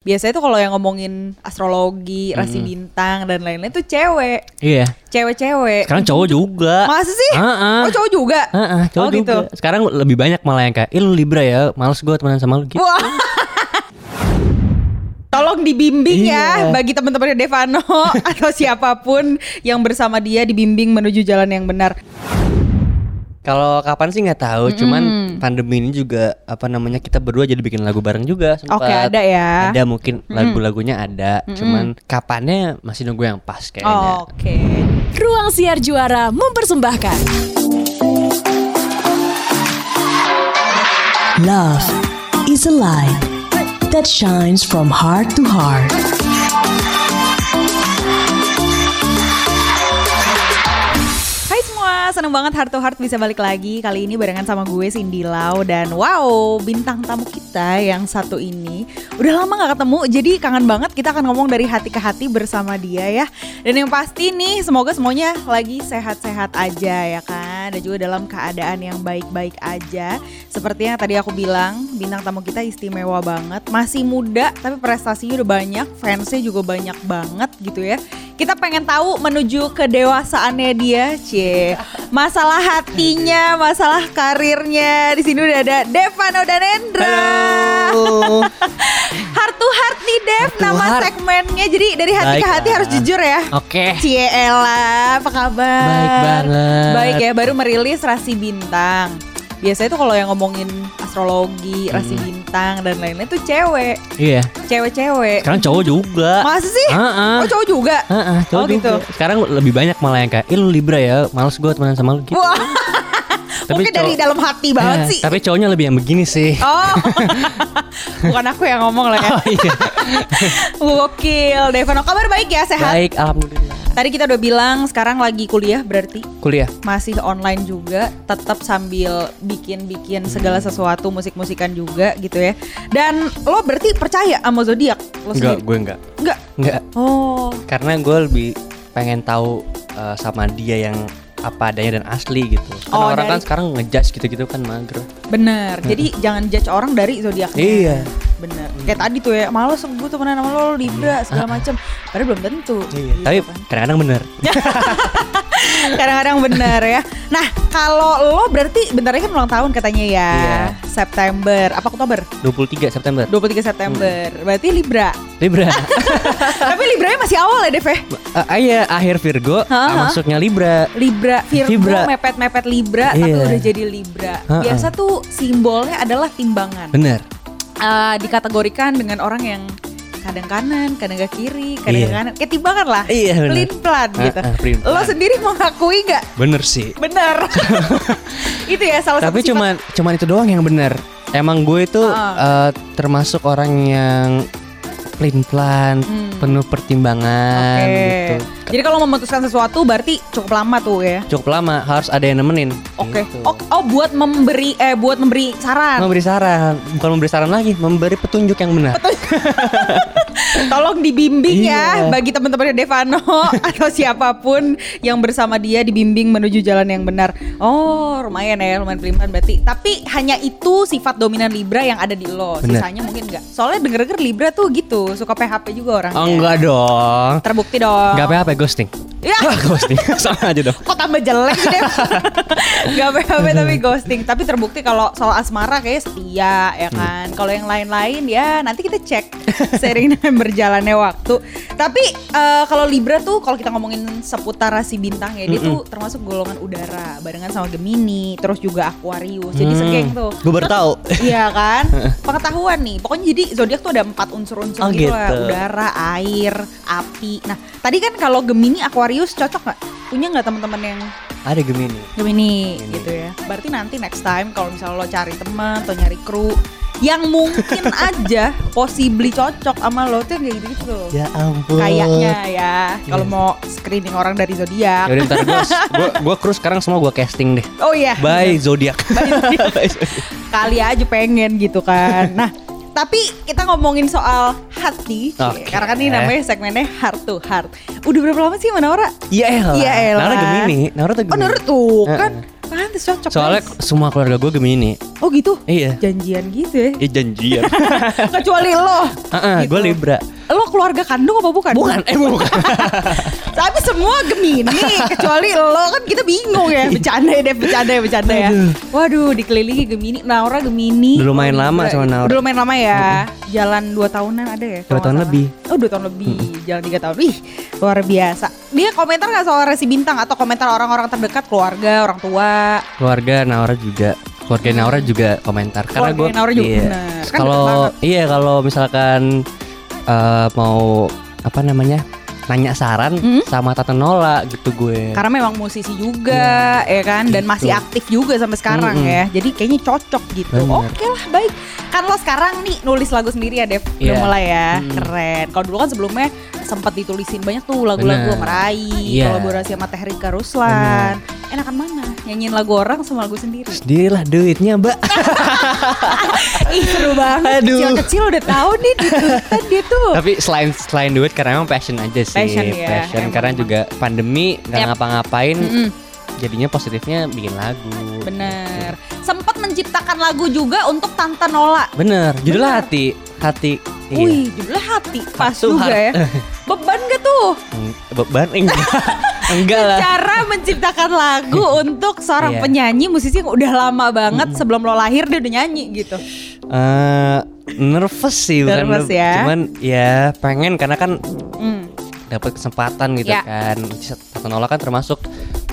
Biasanya tuh kalau yang ngomongin astrologi, rasi bintang dan lain-lain tuh cewek, Iya. cewek-cewek. Sekarang cowok juga. Masa sih? Heeh. Oh cowok juga? Heeh, cowok oh gitu. juga. Sekarang lebih banyak malah yang kayak, "Ih lu Libra ya, males gue temenan sama lu." Gitu. Tolong dibimbing ya Iya. bagi teman-temannya Devano atau siapa pun yang bersama dia dibimbing menuju jalan yang benar. Kalau kapan sih nggak tahu, cuman pandemi ini juga apa namanya kita berdua jadi bikin lagu bareng juga. sempat. Oke, ada ya. Ada mungkin lagu-lagunya ada, cuman kapannya masih nunggu yang pas kayaknya. Oke. Ruang Siar Juara mempersembahkan Love is a light that shines from heart to heart. Seneng banget Heart to Heart bisa balik lagi Kali ini barengan sama gue Cindy Lau. Dan wow, bintang tamu kita yang satu ini Udah lama gak ketemu, jadi kangen banget kita akan ngomong dari hati ke hati bersama dia ya. Dan yang pasti nih, semoga semuanya lagi sehat-sehat aja ya kan? Dan juga dalam keadaan yang baik-baik aja. Seperti yang tadi aku bilang, bintang tamu kita istimewa banget. Masih muda, tapi prestasinya udah banyak, fansnya juga banyak banget gitu ya kita pengen tahu menuju kedewasaannya dia, cie. Masalah hatinya, masalah karirnya. Di sini udah ada Devano dan Endra. Halo. Heart to heart nih Dev, Heart nama heart. segmennya. Jadi dari hati ke Baik hati lah. harus jujur ya. Oke. Cie Ella, apa kabar? Baik banget. Baik ya, baru merilis Rasi Bintang. Biasanya tuh kalau yang ngomongin astrologi, rasi Hmm. bintang dan lain-lain tuh cewek, Iya. cewek-cewek. Sekarang cowok juga. Masa sih? Heeh. Oh cowok juga? Heeh, cowok Oh, gitu. juga. Sekarang lebih banyak malah yang kayak, "Ih lu Libra ya, males gue temenan sama lu." Gitu. Wah, Tapi mungkin dari dalam hati banget Eh, sih. Tapi cowoknya lebih yang begini sih. Oh, bukan aku yang ngomong lah ya. Oh iya. Gokil, Devano. Kabar baik ya, sehat? Baik, alhamdulillah. Tadi kita udah bilang sekarang lagi kuliah berarti Kuliah. masih online juga, tetap sambil bikin-bikin segala sesuatu, musik-musikan juga gitu ya. Dan lo berarti percaya sama zodiak lo Enggak, sendiri? gue enggak. Enggak. Enggak. Oh, Karena gue lebih pengen tahu eh, sama dia yang apa adanya dan asli gitu. Kan Oh, orang dari- kan sekarang ngejudge gitu-gitu kan mager. bener. Jadi jangan judge orang dari zodiaknya. Iya. Bener. Kayak tadi tuh ya, malas gue temenan sama lo, lo Libra segala macem. Padahal belum tentu. Iya. Gitu Tapi kan. kadang-kadang bener. Kadang-kadang bener ya. Nah, kalau lo berarti bentar lagi kan ulang tahun katanya ya. Iya. September, apa Oktober? 23 September. 23 September. Berarti Libra. Libra. Tapi Libranya masih awal ya, Dev ya? Eh, iya, akhir Virgo, Ha-ha. masuknya Libra. Libra, Virgo, Libra. mepet-mepet Libra, tapi Iya. udah jadi Libra. Ha-ha. Biasa tuh simbolnya adalah timbangan. Bener. Eh, dikategorikan dengan orang yang kadang kanan, kadang ke kiri, kadang ke Iya. kanan. Kayak timbangan lah. Iya, bener. Pelin pelan gitu. Ha-ha, pelin-pelan. Lo sendiri mengakui nggak? Bener sih. Bener. itu ya salah Tapi satu sifat cuman cuman itu doang yang bener. Emang gue itu Ah. eh, termasuk orang yang pelin-pelan, Hmm. penuh pertimbangan Oke. gitu. Jadi kalau memutuskan sesuatu berarti cukup lama tuh ya. Cukup lama, harus ada yang nemenin. Oke. Gitu. Oh, oh, buat memberi eh buat memberi saran. Memberi saran, bukan memberi saran lagi, memberi petunjuk yang benar. Tolong dibimbing ya Iya. bagi teman-temannya Devano atau siapa pun yang bersama dia dibimbing menuju jalan yang benar. Oh, lumayan ya, lumayan pelimpan berarti. Tapi hanya itu sifat dominan Libra yang ada di lo. Bener. Sisanya mungkin enggak. Soalnya denger-denger Libra tuh gitu, suka PHP juga orangnya. Oh, enggak dong. Terbukti dong. Enggak apa-apa ghosting. Ya. Wah, ghosting. Sama aja dong. Kok tambah jelek sih Dev? Gak PHP tapi ghosting Tapi terbukti kalau soal asmara kayak setia ya kan Kalau yang lain-lain ya nanti kita cek dengan berjalannya waktu Tapi eh, kalau Libra tuh kalau kita ngomongin seputar rasi bintang ya Dia tuh termasuk golongan udara Barengan sama Gemini Terus juga Aquarius Jadi Hmm, segeng tuh Gue baru tahu. Iya kan Pengetahuan nih Pokoknya jadi zodiak tuh ada empat unsur-unsur Oh, gitu, lah gitu. Udara, air, api Nah tadi kan kalau Gemini, Aquarius cocok nggak? Punya nggak teman-teman yang Ada Gemini. Gemini Gemini. gitu ya. Berarti nanti next time kalau misalnya lo cari teman atau nyari kru yang mungkin aja possibly cocok sama lo tuh kayak gitu gitu. Ya ampun. Kayaknya ya kalau mau screening orang dari zodiak. Yaudah ntar gue gua, gua cruise sekarang semua gue casting deh. Oh iya. Bye zodiak. Kali aja pengen gitu kan. Nah, tapi kita ngomongin soal hati, Oke. karena kan ini namanya segmennya heart to heart. Udah berapa lama sih sama Naura? Iya elah. Iya elah. Naura Gemini. Naura tuh Oh Gemini. Naura tuh kan pantes cocok. Soalnya guys. semua keluarga gue Gemini. oh gitu. Iya. Janjian gitu ya. Iya janjian. Kecuali lo. Heeh, Gitu. gue Libra. Lo keluarga kandung apa bukan? Bukan, eh bukan. Tapi semua Gemini kecuali lo kan kita bingung ya. Bercanda ya deh, bercanda ya, bercanda ya. Waduh, dikelilingi Gemini. Naura Gemini. Udah lumayan lo lama sama Naura. Udah lumayan lama ya. Jalan 2 tahunan ada ya? Dua tahun lebih. Oh, 2 tahun lebih. Jalan 3 tahun. Ih, luar biasa. Dia komentar gak soal resi bintang atau komentar orang-orang terdekat, keluarga, orang tua? Keluarga Naura juga. Keluarga Naura juga komentar karena gue bener. Kan Kalau iya kalau misalkan eh, mau apa namanya nanya saran Hmm? sama Tata Nola gitu gue. Karena memang musisi juga ya kan dan masih Gitu. aktif juga sampai sekarang Mm-mm. ya. Jadi kayaknya cocok gitu. Oke lah, baik. Kan lo sekarang nih nulis lagu sendiri ya, Dev. Udah Iya. mulai ya. Mm. Keren. Kalau dulu kan sebelumnya sempat ditulisin banyak tuh lagu-lagu sama Rai, Iya. kolaborasi sama Teh Rika Ruslan. Enakan mana? Nyanyiin lagu orang sama lagu sendiri? Sendirilah duitnya, Mbak. Ih seru banget. Aduh. Kecil-kecil udah tahu nih duitan dia tuh. Tapi selain selain duit karena emang passion aja sih. Passion ya, emang, karena emang. juga pandemi nggak ngapa-ngapain. Mm-mm. Jadinya positifnya bikin lagu. Bener. Sempat menciptakan lagu juga untuk Tante Nola. Bener. Judulnya Bener. hati. Hati. Iya. Wih, judulnya hati. Pas Tuh, juga har- ya. Beban gak tuh? Hmm, Beban enggak. enggak lah. Cara menciptakan lagu untuk seorang Iya. penyanyi musisi yang udah lama banget sebelum lo lahir dia udah nyanyi gitu. Eh, nervous sih bukan Nervous nerv- ya. Cuman ya pengen karena kan Hmm. dapat kesempatan gitu Ya. kan. Nola kan termasuk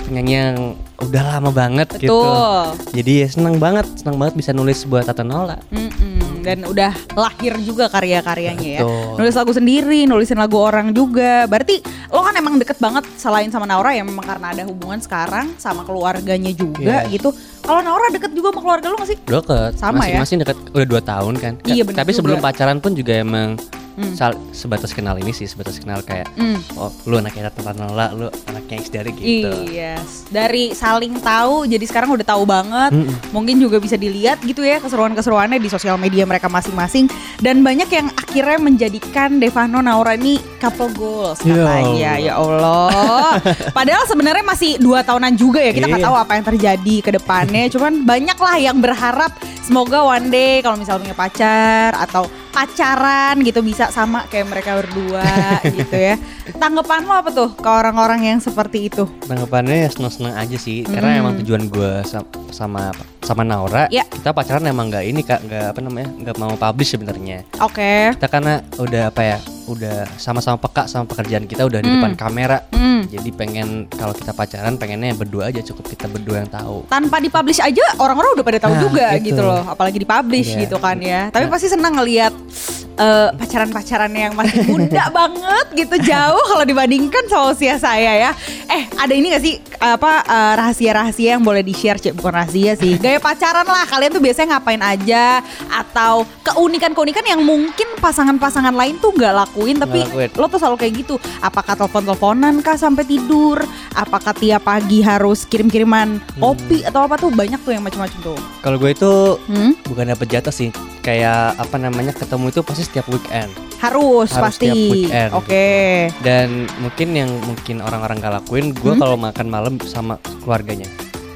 penyanyi yang udah lama banget gitu. Betul. Jadi ya seneng banget, seneng banget bisa nulis buat Tata Nola. Mm-mm. Dan udah lahir juga karya-karyanya ya. Betul. Nulis lagu sendiri, nulisin lagu orang juga. Berarti lo kan emang deket banget selain sama Naura ya memang karena ada hubungan sekarang sama keluarganya juga Iya. gitu. Kalau Naura deket juga sama keluarga lo gak sih? Deket, Sama ya? masing-masing deket udah dua tahun kan. Iya, bener Tapi sebelum juga. pacaran pun juga emang Sal- sebatas kenal ini sih, sebatas kenal kayak Hmm. oh lu anaknya Tata Nola, lu anaknya X dari gitu. Iya, dari saling tahu jadi sekarang udah tahu banget. Mm-mm. Mungkin juga bisa dilihat gitu ya keseruan-keseruannya di sosial media mereka masing-masing dan banyak yang akhirnya menjadikan Devano Naura ini couple goals Ya katanya. Ya Allah. Padahal sebenarnya masih dua tahunan juga ya. Kita nggak Iya. tahu apa yang terjadi ke depannya. Cuman banyak lah yang berharap semoga one day kalau misalnya punya pacar atau pacaran gitu bisa sama kayak mereka berdua gitu ya. Tanggapan lo apa tuh ke orang-orang yang seperti itu? Tanggapannya ya seneng-seneng aja sih, karena Hmm. emang tujuan gue sama sama Naura, Ya. kita pacaran emang nggak ini kak, nggak apa namanya, nggak mau publish sebenarnya. Oke. Kita karena udah apa ya, udah sama-sama peka sama pekerjaan kita udah di Hmm. depan kamera. Hmm. Jadi pengen kalau kita pacaran pengennya berdua aja cukup kita berdua yang tahu. Tanpa dipublish aja orang-orang udah pada tahu Nah, juga gitu. gitu loh, apalagi dipublish Iya. gitu kan ya. Tapi Nah. pasti senang ngelihat eh, pacaran-pacaran yang masih muda banget gitu jauh kalau dibandingkan sama usia saya ya. Eh, ada ini gak sih apa eh, rahasia-rahasia yang boleh di-share, Cik? Bukan rahasia sih. Gaya pacaran lah, kalian tuh biasanya ngapain aja atau keunikan-keunikan yang mungkin pasangan-pasangan lain tuh nggak lakuin tapi lakuin. lo tuh selalu kayak gitu. Apakah telepon-teleponan kah sampai tidur? Apakah tiap pagi harus kirim-kiriman kopi atau apa tuh banyak tuh yang macam-macam tuh. Kalau gue itu Hmm? bukan dapet jatah sih, kayak apa namanya ketemu itu pasti setiap weekend. Harus, Harus pasti. tiap weekend, Oke. Dan mungkin yang mungkin orang-orang gak lakuin, gue Hmm? kalau makan malam sama keluarganya.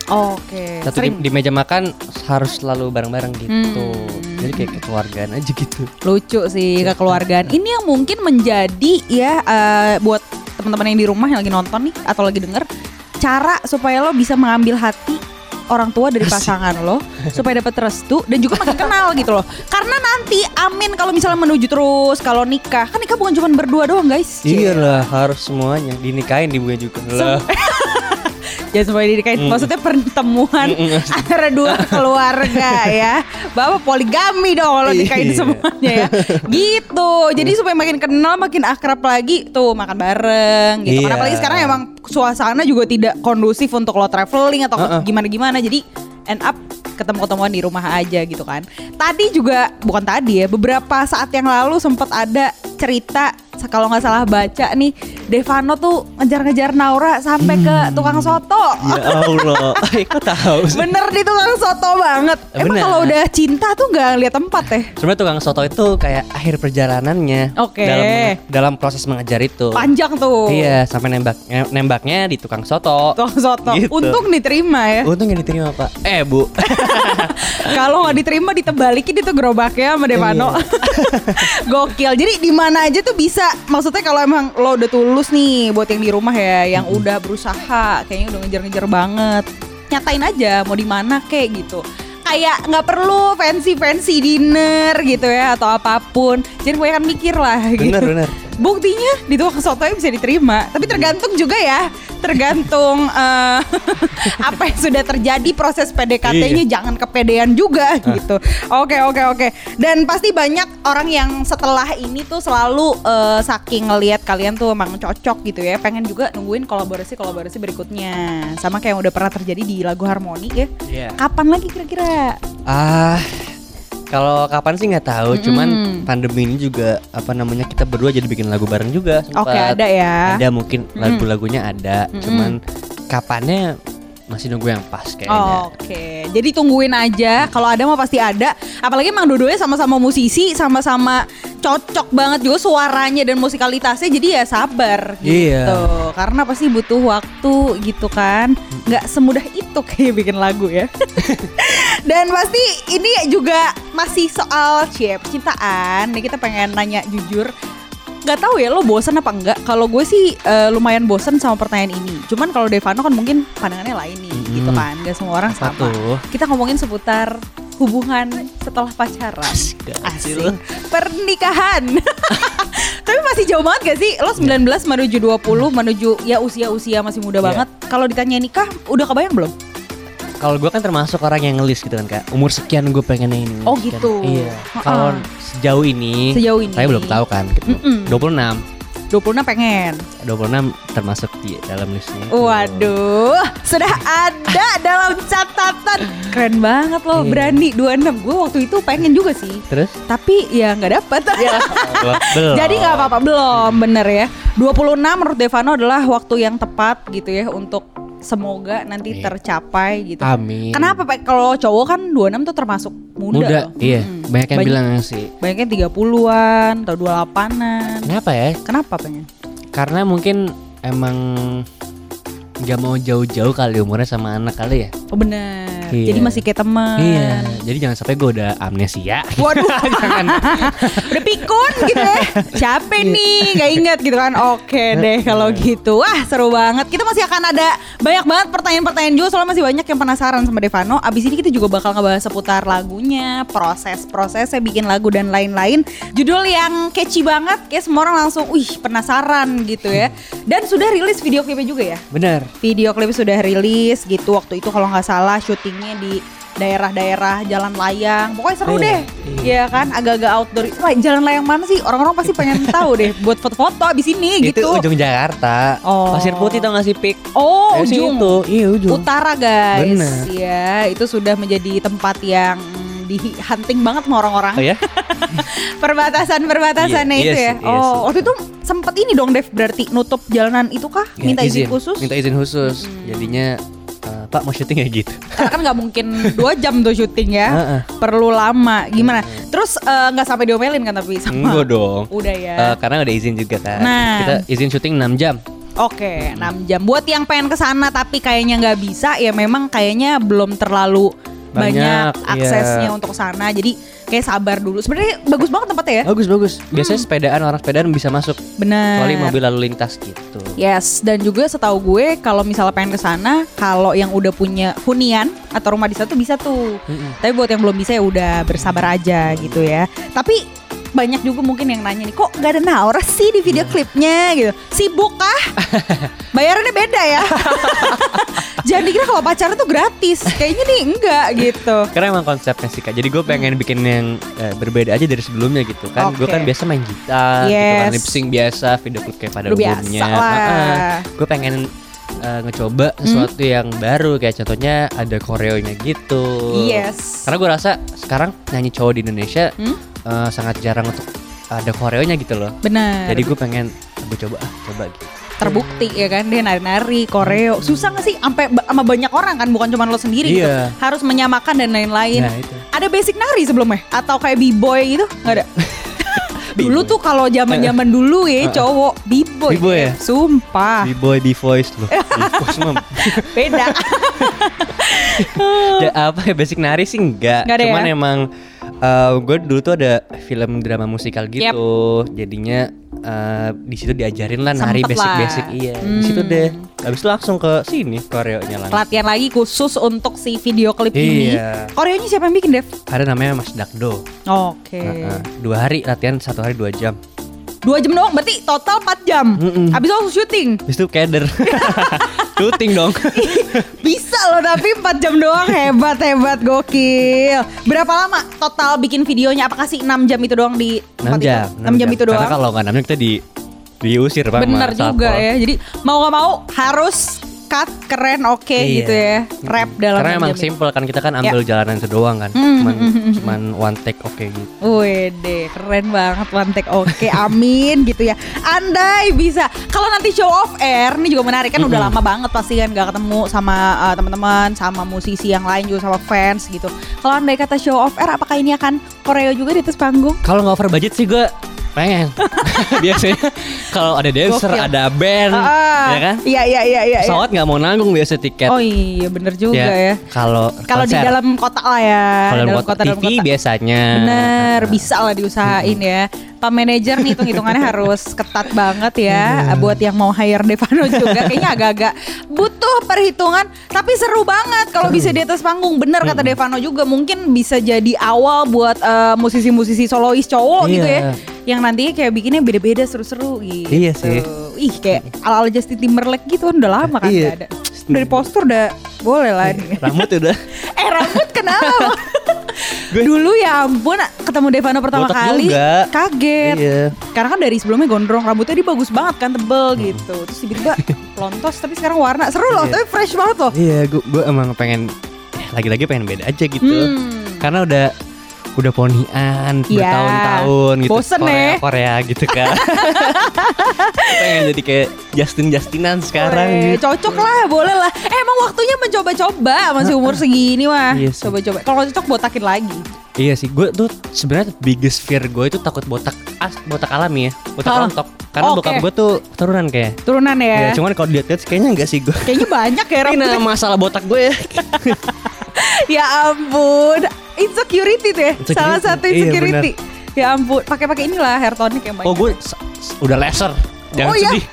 Oke. Satu di, Sering di meja makan harus selalu bareng-bareng gitu. Hmm. Jadi kayak kekeluargaan aja gitu. lucu sih kekeluargaan. Ini yang mungkin menjadi ya eh, buat teman-teman yang di rumah yang lagi nonton nih atau lagi denger cara supaya lo bisa mengambil hati orang tua dari pasangan lo supaya dapat restu dan juga makin kenal gitu loh. Karena nanti amin kalau misalnya menuju terus kalau nikah. Kan nikah bukan cuma berdua doang, guys. Iya lah, harus semuanya dinikahin dibunya juga. Lah. Jangan supaya dinikahin. Mm. Maksudnya pertemuan Mm-mm. antara dua keluarga ya. Bapak poligami dong kalau nikahin Iya. semuanya ya. Gitu. Jadi supaya makin kenal, makin akrab lagi tuh makan bareng gitu. Karena Iya. apalagi sekarang emang suasana juga tidak kondusif untuk lo traveling atau Uh-uh. gimana-gimana. Jadi end up ketemu-ketemuan di rumah aja gitu kan. Tadi juga bukan tadi ya, beberapa saat yang lalu sempat ada cerita kalau nggak salah baca nih Devano tuh ngejar-ngejar Naura sampai ke tukang soto. Ya Allah, Eh, kok tahu sih? Bener di tukang soto banget. Emang Bener. kalau udah cinta tuh nggak lihat tempat ya? Sebenarnya tukang soto itu kayak akhir perjalanannya. Oke. Dalam dalam proses mengajar itu. Panjang tuh. Iya, sampai nembak nembaknya di tukang soto. Tukang soto. Gitu. Untung diterima ya. Untung yang diterima pak. Eh bu. Kalau nggak diterima ditebalikin itu gerobaknya sama Devano. Gokil. Jadi di mana aja tuh bisa. Maksudnya kalau emang lo udah tulus nih buat yang di rumah ya, yang udah berusaha, kayaknya udah ngejar-ngejar banget. Nyatain aja mau di mana kayak gitu. Kayak nggak perlu fancy fancy dinner gitu ya atau apa pun. Jadi kan mikir lah. gitu. bener bener. Buktinya di tukang sotonya bisa diterima, tapi tergantung juga ya, tergantung eh, apa yang sudah terjadi proses PDKT-nya jangan kepedean juga gitu. Oke oke oke. Dan pasti banyak orang yang setelah ini tuh selalu eh, saking ngelihat kalian tuh emang cocok gitu ya, pengen juga nungguin kolaborasi kolaborasi berikutnya. Sama kayak yang udah pernah terjadi di lagu Harmoni ya. Iya. Kapan lagi kira-kira? Ah, kalau kapan sih nggak tahu. Cuman pandemi ini juga apa namanya kita berdua jadi bikin lagu bareng juga. Oke sempet. ada ya. Ada mungkin lagu-lagunya ada. Cuman kapannya masih nunggu yang pas kayaknya. Oke, jadi tungguin aja. Kalau ada mah pasti ada. Apalagi emang dua-duanya sama-sama musisi, sama-sama cocok banget juga suaranya dan musikalitasnya. Jadi ya sabar gitu. Iya. Karena pasti butuh waktu gitu kan. Nggak semudah itu kayak bikin lagu ya. dan pasti ini juga masih soal cie cintaan. Nih kita pengen nanya jujur nggak tahu ya lo bosen apa enggak kalau gue sih eh, lumayan bosen sama pertanyaan ini. Cuman kalau Devano kan mungkin pandangannya lain nih gitu kan. Nggak semua orang Apa sama. tuh? kita ngomongin seputar hubungan setelah pacaran. Asik, pernikahan. Tapi masih jauh banget gak sih? Lo 19 menuju 20 menuju ya usia-usia masih muda Iya. banget. Kalau ditanya nikah udah kebayang belum Kalau gue kan termasuk orang yang ngelis gitu kan kak. Umur sekian gue pengennya ini. Oh, sekian. gitu. Iya. Kalau sejauh ini. Sejauh ini. Saya belum tahu kan. Gitu. Mm-mm. 26. 26 pengen 26 termasuk di dalam listnya. Waduh, sudah ada dalam catatan. Keren banget loh, Iya. berani 26. Gue waktu itu pengen juga sih. Terus? Tapi ya nggak dapet. belum. Jadi nggak apa-apa belum, bener ya. 26 menurut Devano adalah waktu yang tepat gitu ya untuk semoga nanti Iya. tercapai gitu. Amin. Kenapa Pak? Kalau cowok kan 26 tuh termasuk muda. Muda, loh. iya. Hmm. Banyak yang Banyak- bilang sih. Banyaknya 30-an atau 28-an. Kenapa ya? Kenapa pengen? Karena mungkin emang nggak mau jauh-jauh kali umurnya sama anak kali ya. Oh bener. Iya. Jadi masih kayak teman. Iya. Jadi jangan sampai gue udah amnesia. Waduh, jangan. udah pikun gitu ya. Capek nih, nggak inget gitu kan. Oke deh kalau gitu. Wah seru banget. Kita masih akan ada banyak banget pertanyaan-pertanyaan juga. Soalnya masih banyak yang penasaran sama Devano. Abis ini kita juga bakal ngebahas seputar lagunya, proses-prosesnya bikin lagu dan lain-lain. Judul yang catchy banget. Kayak semua orang langsung, wih penasaran gitu ya. Dan sudah rilis video klipnya juga ya. Bener. Video klip sudah rilis gitu waktu itu kalau nggak salah di daerah-daerah jalan layang pokoknya seru Iya, deh iya. Iya kan agak-agak outdoor Wah, jalan layang mana sih orang-orang pasti pengen tahu deh buat foto-foto abis ini Itu gitu ujung Jakarta. Oh. Pasir Putih tau gak sih Pik? oh Eh, ujung itu. Iya ujung. utara guys Bener. ya itu sudah menjadi tempat yang di hunting banget sama orang-orang Oh ya? perbatasan perbatasannya Iya, itu iya ya iya oh sih. waktu itu sempet ini dong Dev berarti nutup jalanan itu kah Ya, minta izin, khusus Minta izin khusus. Jadinya eh, Pak mau syuting ya gitu. Karena kan nggak mungkin dua jam tuh syuting ya, perlu lama. Gimana? Terus eh, nggak sampai diomelin kan tapi sama. Enggak dong. Udah ya. Eh, karena udah izin juga kan. Nah. Kita izin syuting 6 jam. Oke, 6 jam. Buat yang pengen ke sana tapi kayaknya nggak bisa, ya memang kayaknya belum terlalu banyak, Banyak, aksesnya iya. untuk sana. Jadi kayak sabar dulu. Sebenarnya bagus banget tempatnya ya. Bagus bagus. Biasanya sepedaan orang sepedaan bisa masuk. Benar. Kecuali mobil lalu lintas gitu. Yes, dan juga setahu gue kalau misalnya pengen ke sana, kalau yang udah punya hunian atau rumah di sana tuh bisa tuh. Tapi buat yang belum bisa ya udah bersabar aja gitu ya. Tapi banyak juga mungkin yang nanya nih, kok nggak ada Naura sih di video klipnya gitu? Sibuk kah? Bayarannya beda ya. Jangan dikira kalau pacaran tuh gratis. Kayaknya nih enggak gitu. Karena emang konsepnya sih kak. Jadi gue pengen bikin yang eh, berbeda aja dari sebelumnya gitu kan. Gue Oke. kan biasa main gitar, gitu kan, Yes. lip sync biasa, video klip kayak pada Lu biasa umumnya. Gue pengen eh, ngecoba sesuatu yang baru kayak contohnya ada koreonya gitu. Yes. Karena gue rasa sekarang nyanyi cowok di Indonesia Hmm? eh, sangat jarang untuk ada koreonya gitu loh. Bener. Jadi gue pengen gue coba ah coba gitu. Terbukti ya kan? Dia nari-nari koreo. Susah gak sih? Sampai sama banyak orang kan? Bukan cuma lo sendiri gitu. Iya. harus menyamakan dan lain-lain. Nah, itu. ada basic nari sebelumnya? Atau kayak b-boy gitu? Nggak ada? Dulu tuh kalau zaman-zaman dulu ya cowok b-boy. B-boy ya? sumpah. B-boy di voice loh. Beda. Ya, apa ya basic nari sih enggak. Nggak ada Cuman ya? emang gue dulu tuh ada film drama musikal gitu. Jadinya eh, di situ diajarin lah nari basic-basic iya. Di situ Hmm. deh. Habis itu langsung ke sini koreonya langsung. latihan lagi khusus untuk si video klip ini Iya. koreonya siapa yang bikin Dev? Ada namanya Mas Dakdo. Oke Heeh. dua hari latihan satu hari dua jam. Dua jam doang berarti total 4 jam Mm-mm. habis itu langsung syuting Habis itu keder. Shooting dong. Bisa loh tapi 4 jam doang hebat hebat gokil. Berapa lama total bikin videonya? Apakah sih 6 jam itu doang di 6 tempat jam. itu? 6 jam, itu doang. Karena kalau nggak 6 jam kita di diusir Pak Bener juga ya. Jadi mau gak mau harus cut keren oke Iya. gitu ya. Rap dalam Karena 6 emang simple kan kita kan ambil jalanan itu doang kan. Hmm, Cuman hmm, hmm, cuman one take oke gitu. Wede, keren banget one take oke, amin gitu ya. Andai bisa, kalau nanti show off air, ini juga menarik kan udah lama banget pasti kan gak ketemu sama uh, teman-teman, sama musisi yang lain juga sama fans gitu. Kalau andai kata show off air, apakah ini akan koreo juga di atas panggung? Kalau nggak over budget sih gue pengen. Biasanya kalau ada dancer, Gokil. ada band, Ah, ya kan? Iya iya iya iya. Pesawat nggak mau nanggung biasa tiket. Oh iya bener juga ya. Kalau Kalau di dalam kota lah ya, kalau dalam dalam kota, kota dalam TV kota. biasanya. Bener, bisa lah diusahain ya. Pak manajer nih hitung-hitungannya harus ketat banget ya buat yang mau hire Devano juga kayaknya agak-agak butuh perhitungan tapi seru banget kalau bisa di atas panggung. Bener kata Devano juga mungkin bisa jadi awal buat eh, musisi-musisi solois cowok gitu ya. Iya. Yang nantinya kayak bikinnya beda-beda seru-seru gitu. Iya sih. Ih kayak ala-ala Justin Timberlake gitu kan udah lama kan Iya. ada. Dari postur udah boleh lah nih. Rambut udah Eh rambut kenapa? Dulu ya ampun ketemu Devano pertama Botak kali juga. kaget. Iya. Karena kan dari sebelumnya gondrong rambutnya dia bagus banget kan tebel gitu. Terus tiba-tiba pelontos tapi sekarang warna seru loh, Iya. tapi fresh banget loh. Iya, gue gue emang pengen eh, lagi-lagi pengen beda aja gitu. Hmm. Karena udah udah ponian Iya. bertahun-tahun gitu. Bosen Korea, ya. Korea gitu kan. pengen jadi kayak Justin Justinan sekarang Weh, gitu. cocok lah, boleh lah. Eh, emang waktunya mencoba-coba masih umur segini mah. Iya sih. Coba-coba. Kalau cocok botakin lagi. Iya sih, gue tuh sebenarnya biggest fear gue itu takut botak as, botak alami ya, botak Ah. rontok. Karena Oke. bokap gue tuh turunan kayak. Turunan ya. Ya, cuman kalau dilihat kayaknya enggak sih gue. Kayaknya banyak ya Ini rambutnya. masalah botak gue ya. ya ampun. Insecurity ya. Insecurity. Salah satu Iya, insecurity. ya ampun. Pakai-pakai inilah hair tonic yang banyak. Oh gue udah laser. Jangan Oh, iya? sedih.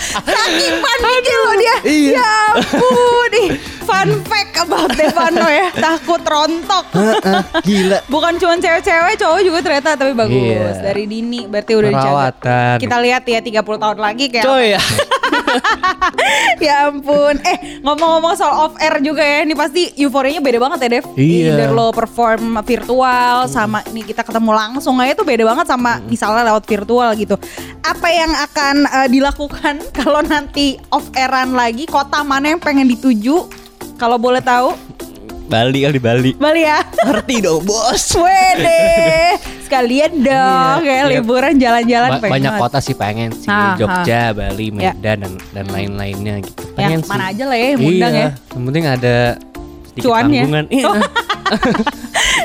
Saking paniknya loh dia. Iya. Ya ampun nih. Fun fact about Devano ya. Takut rontok. Gila. Bukan cuma cewek-cewek, cowok juga ternyata tapi bagus. Iya. Dari dini berarti udah dijaga. Perawatan. Kita lihat ya 30 tahun lagi kayak Coy ya. ya ampun. Eh, ngomong-ngomong soal off air juga ya. Ini pasti euforianya beda banget ya, Dev. Iya. Either lo perform virtual sama ini kita ketemu langsung aja tuh beda banget sama misalnya lewat virtual gitu. Apa yang akan eh, dilakukan kalau nanti off airan lagi? Kota mana yang pengen dituju? Kalau boleh tahu, Bali kali Bali. Bali ya. Ngerti dong bos. Wede, sekalian dong Iya, ya iya. liburan jalan-jalan Ba- pengen banyak banget. kota sih pengen sih Ah, Jogja, Bali, Ya. Medan dan dan lain-lainnya gitu. Ya, Pengen sih. mana aja lah ya iya. ya. Yang penting ada sedikit Cuannya. tanggungan. Iya.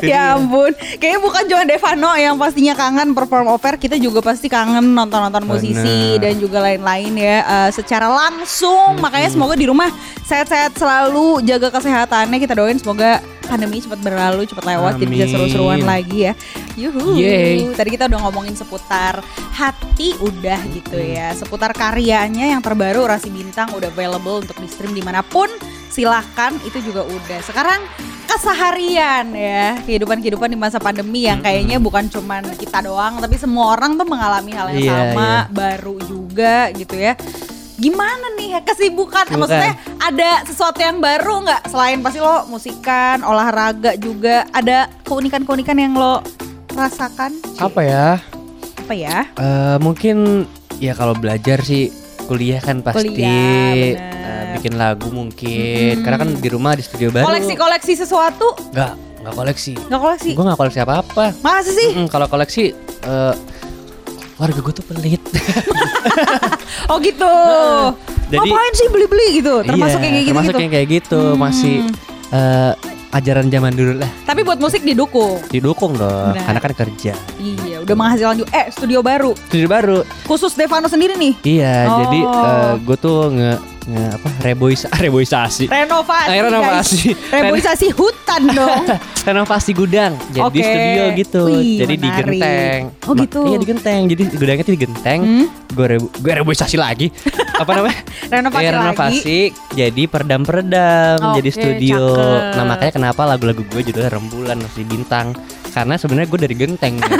Ya dia. ampun, kayaknya bukan cuma Devano yang pastinya kangen perform over, kita juga pasti kangen nonton-nonton musisi Bener. dan juga lain-lain ya eh, secara langsung. Makanya semoga di rumah sehat-sehat selalu, jaga kesehatannya. Kita doain semoga pandemi cepat berlalu, cepat lewat, jadi bisa Amin. seru-seruan lagi ya. Yuhu. Yeay. Tadi kita udah ngomongin seputar hati udah gitu ya, seputar karyanya yang terbaru Rasi Bintang udah available untuk di stream di mana pun. Silahkan itu juga udah. Sekarang keseharian ya kehidupan-kehidupan di masa pandemi yang kayaknya bukan cuman kita doang tapi semua orang tuh mengalami hal yang Iya, sama iya. baru juga gitu ya gimana nih kesibukan Kesibukan. maksudnya ada sesuatu yang baru nggak? Selain pasti lo musikan olahraga juga. Ada keunikan-keunikan yang lo rasakan? Apa ya? apa ya? Eh, mungkin ya kalau belajar sih kuliah kan pasti Kuliah, eh, bikin lagu mungkin. Karena kan di rumah di studio baru. Koleksi-koleksi sesuatu? Nggak nggak koleksi. Nggak koleksi? Gue nggak koleksi apa apa masa sih? Kalau koleksi eh, warga gue tuh pelit. Oh gitu. Jadi- Ngapain sih beli-beli gitu? Termasuk Iya, yang kayak gitu. termasuk yang kayak gitu masih eh, ajaran zaman dulu lah. Tapi buat musik didukung. Didukung dong, Benar. karena kan kerja. Iya, udah menghasilkan juga. Eh, studio baru. Studio baru. Khusus Stefano sendiri nih. Iya, Oh. jadi gue tuh nge, nge apa reboisa, reboisasi. Renovasi. Eh, renovasi. guys. Reboisasi hutan dong. renovasi gudang jadi Oke. studio gitu Wih, jadi menarik. digenteng Oh, Ma- gitu. iya digenteng jadi gudangnya tuh digenteng Hmm? gue rebu gue reboisasi lagi apa namanya Renovasi Iya, renovasi jadi peredam peredam jadi studio cakep. nah makanya kenapa lagu-lagu gue judulnya rembulan masih bintang karena sebenarnya gue dari genteng gitu.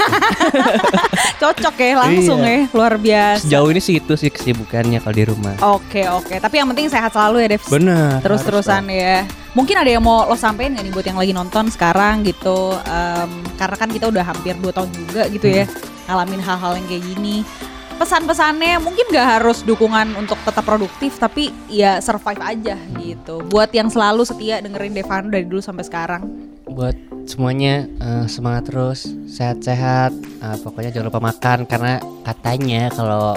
Cocok ya, langsung Iya. ya. Luar biasa. sejauh ini sih itu sih kesibukannya kalau di rumah Oke, oke. Tapi yang penting sehat selalu ya, Dev. bener Terus-terusan ya. Mungkin ada yang mau lo sampein gak nih buat yang lagi nonton sekarang gitu. Em, karena kan kita udah hampir 2 tahun juga gitu ya. Ngalamin hal-hal yang kayak gini. Pesan-pesannya mungkin gak harus dukungan untuk tetap produktif tapi ya survive aja gitu. Buat yang selalu setia dengerin Devano dari dulu sampai sekarang. buat semuanya eh, semangat terus sehat-sehat Eh, pokoknya jangan lupa makan karena katanya kalau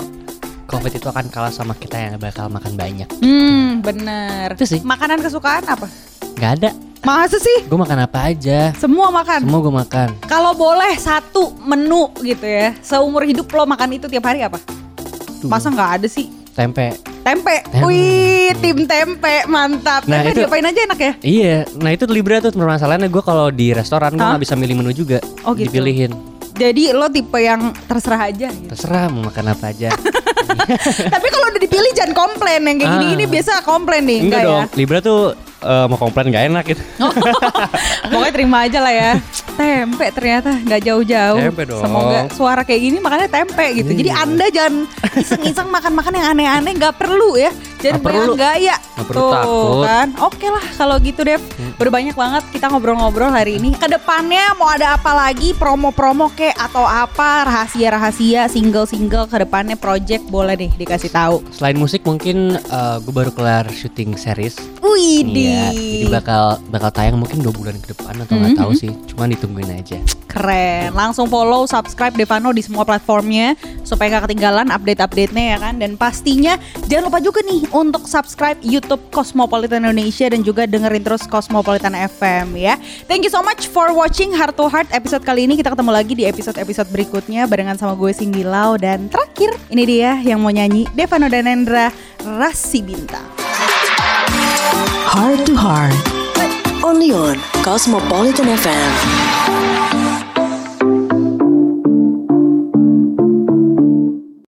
covid itu akan kalah sama kita yang bakal makan banyak Hmm, bener. Itu sih. Makanan kesukaan apa? Nggak ada Masa sih? gue makan apa aja Semua makan. semua gue makan Kalau boleh satu menu gitu ya, seumur hidup lo makan itu tiap hari apa? Tuh, Masa nggak ada sih? tempe Tempe. Tempe. Wih, tim tempe mantap. Nah, tempe itu- diapain aja enak ya? iya nah itu Libra tuh permasalahannya gue kalau di restoran gue nggak bisa milih menu juga Oh, gitu. dipilihin Jadi lo tipe yang terserah aja gitu. terserah mau makan apa aja Tapi kalau udah dipilih jangan komplain yang kayak Ah. gini-gini biasa komplain nih, enggak enggak, dong ya? Libra tuh eh, mau komplain nggak enak gitu Pokoknya terima aja lah ya. Tempe ternyata nggak jauh-jauh. Tempe dong. Semoga suara kayak gini makanya tempe gitu. Jadi Iya. Anda jangan iseng-iseng makan-makan yang aneh-aneh nggak perlu ya. Jangan Nggak perlu. gaya. Nggak perlu takut. kan. Oke lah kalau gitu Dev. Berbanyak banget kita ngobrol-ngobrol hari ini. Ke depannya mau ada apa lagi promo-promo kek atau apa rahasia-rahasia single-single ke depannya project boleh deh dikasih tahu. selain musik mungkin gue baru kelar syuting series Wih, Iya, jadi bakal bakal tayang mungkin dua bulan ke depan atau nggak tahu sih. Cuman ditungguin aja. Keren. Langsung follow, subscribe Devano di semua platformnya supaya gak ketinggalan update-update-nya ya kan. Dan pastinya jangan lupa juga nih untuk subscribe YouTube Cosmopolitan Indonesia dan juga dengerin terus Cosmopolitan FM ya. Thank you so much for watching Heart to Heart episode kali ini. Kita ketemu lagi di episode-episode berikutnya barengan sama gue Cindy Lau dan terakhir ini dia yang mau nyanyi Devano dan Endra Rasi Bintang. Heart to Heart. Only on Cosmopolitan FM.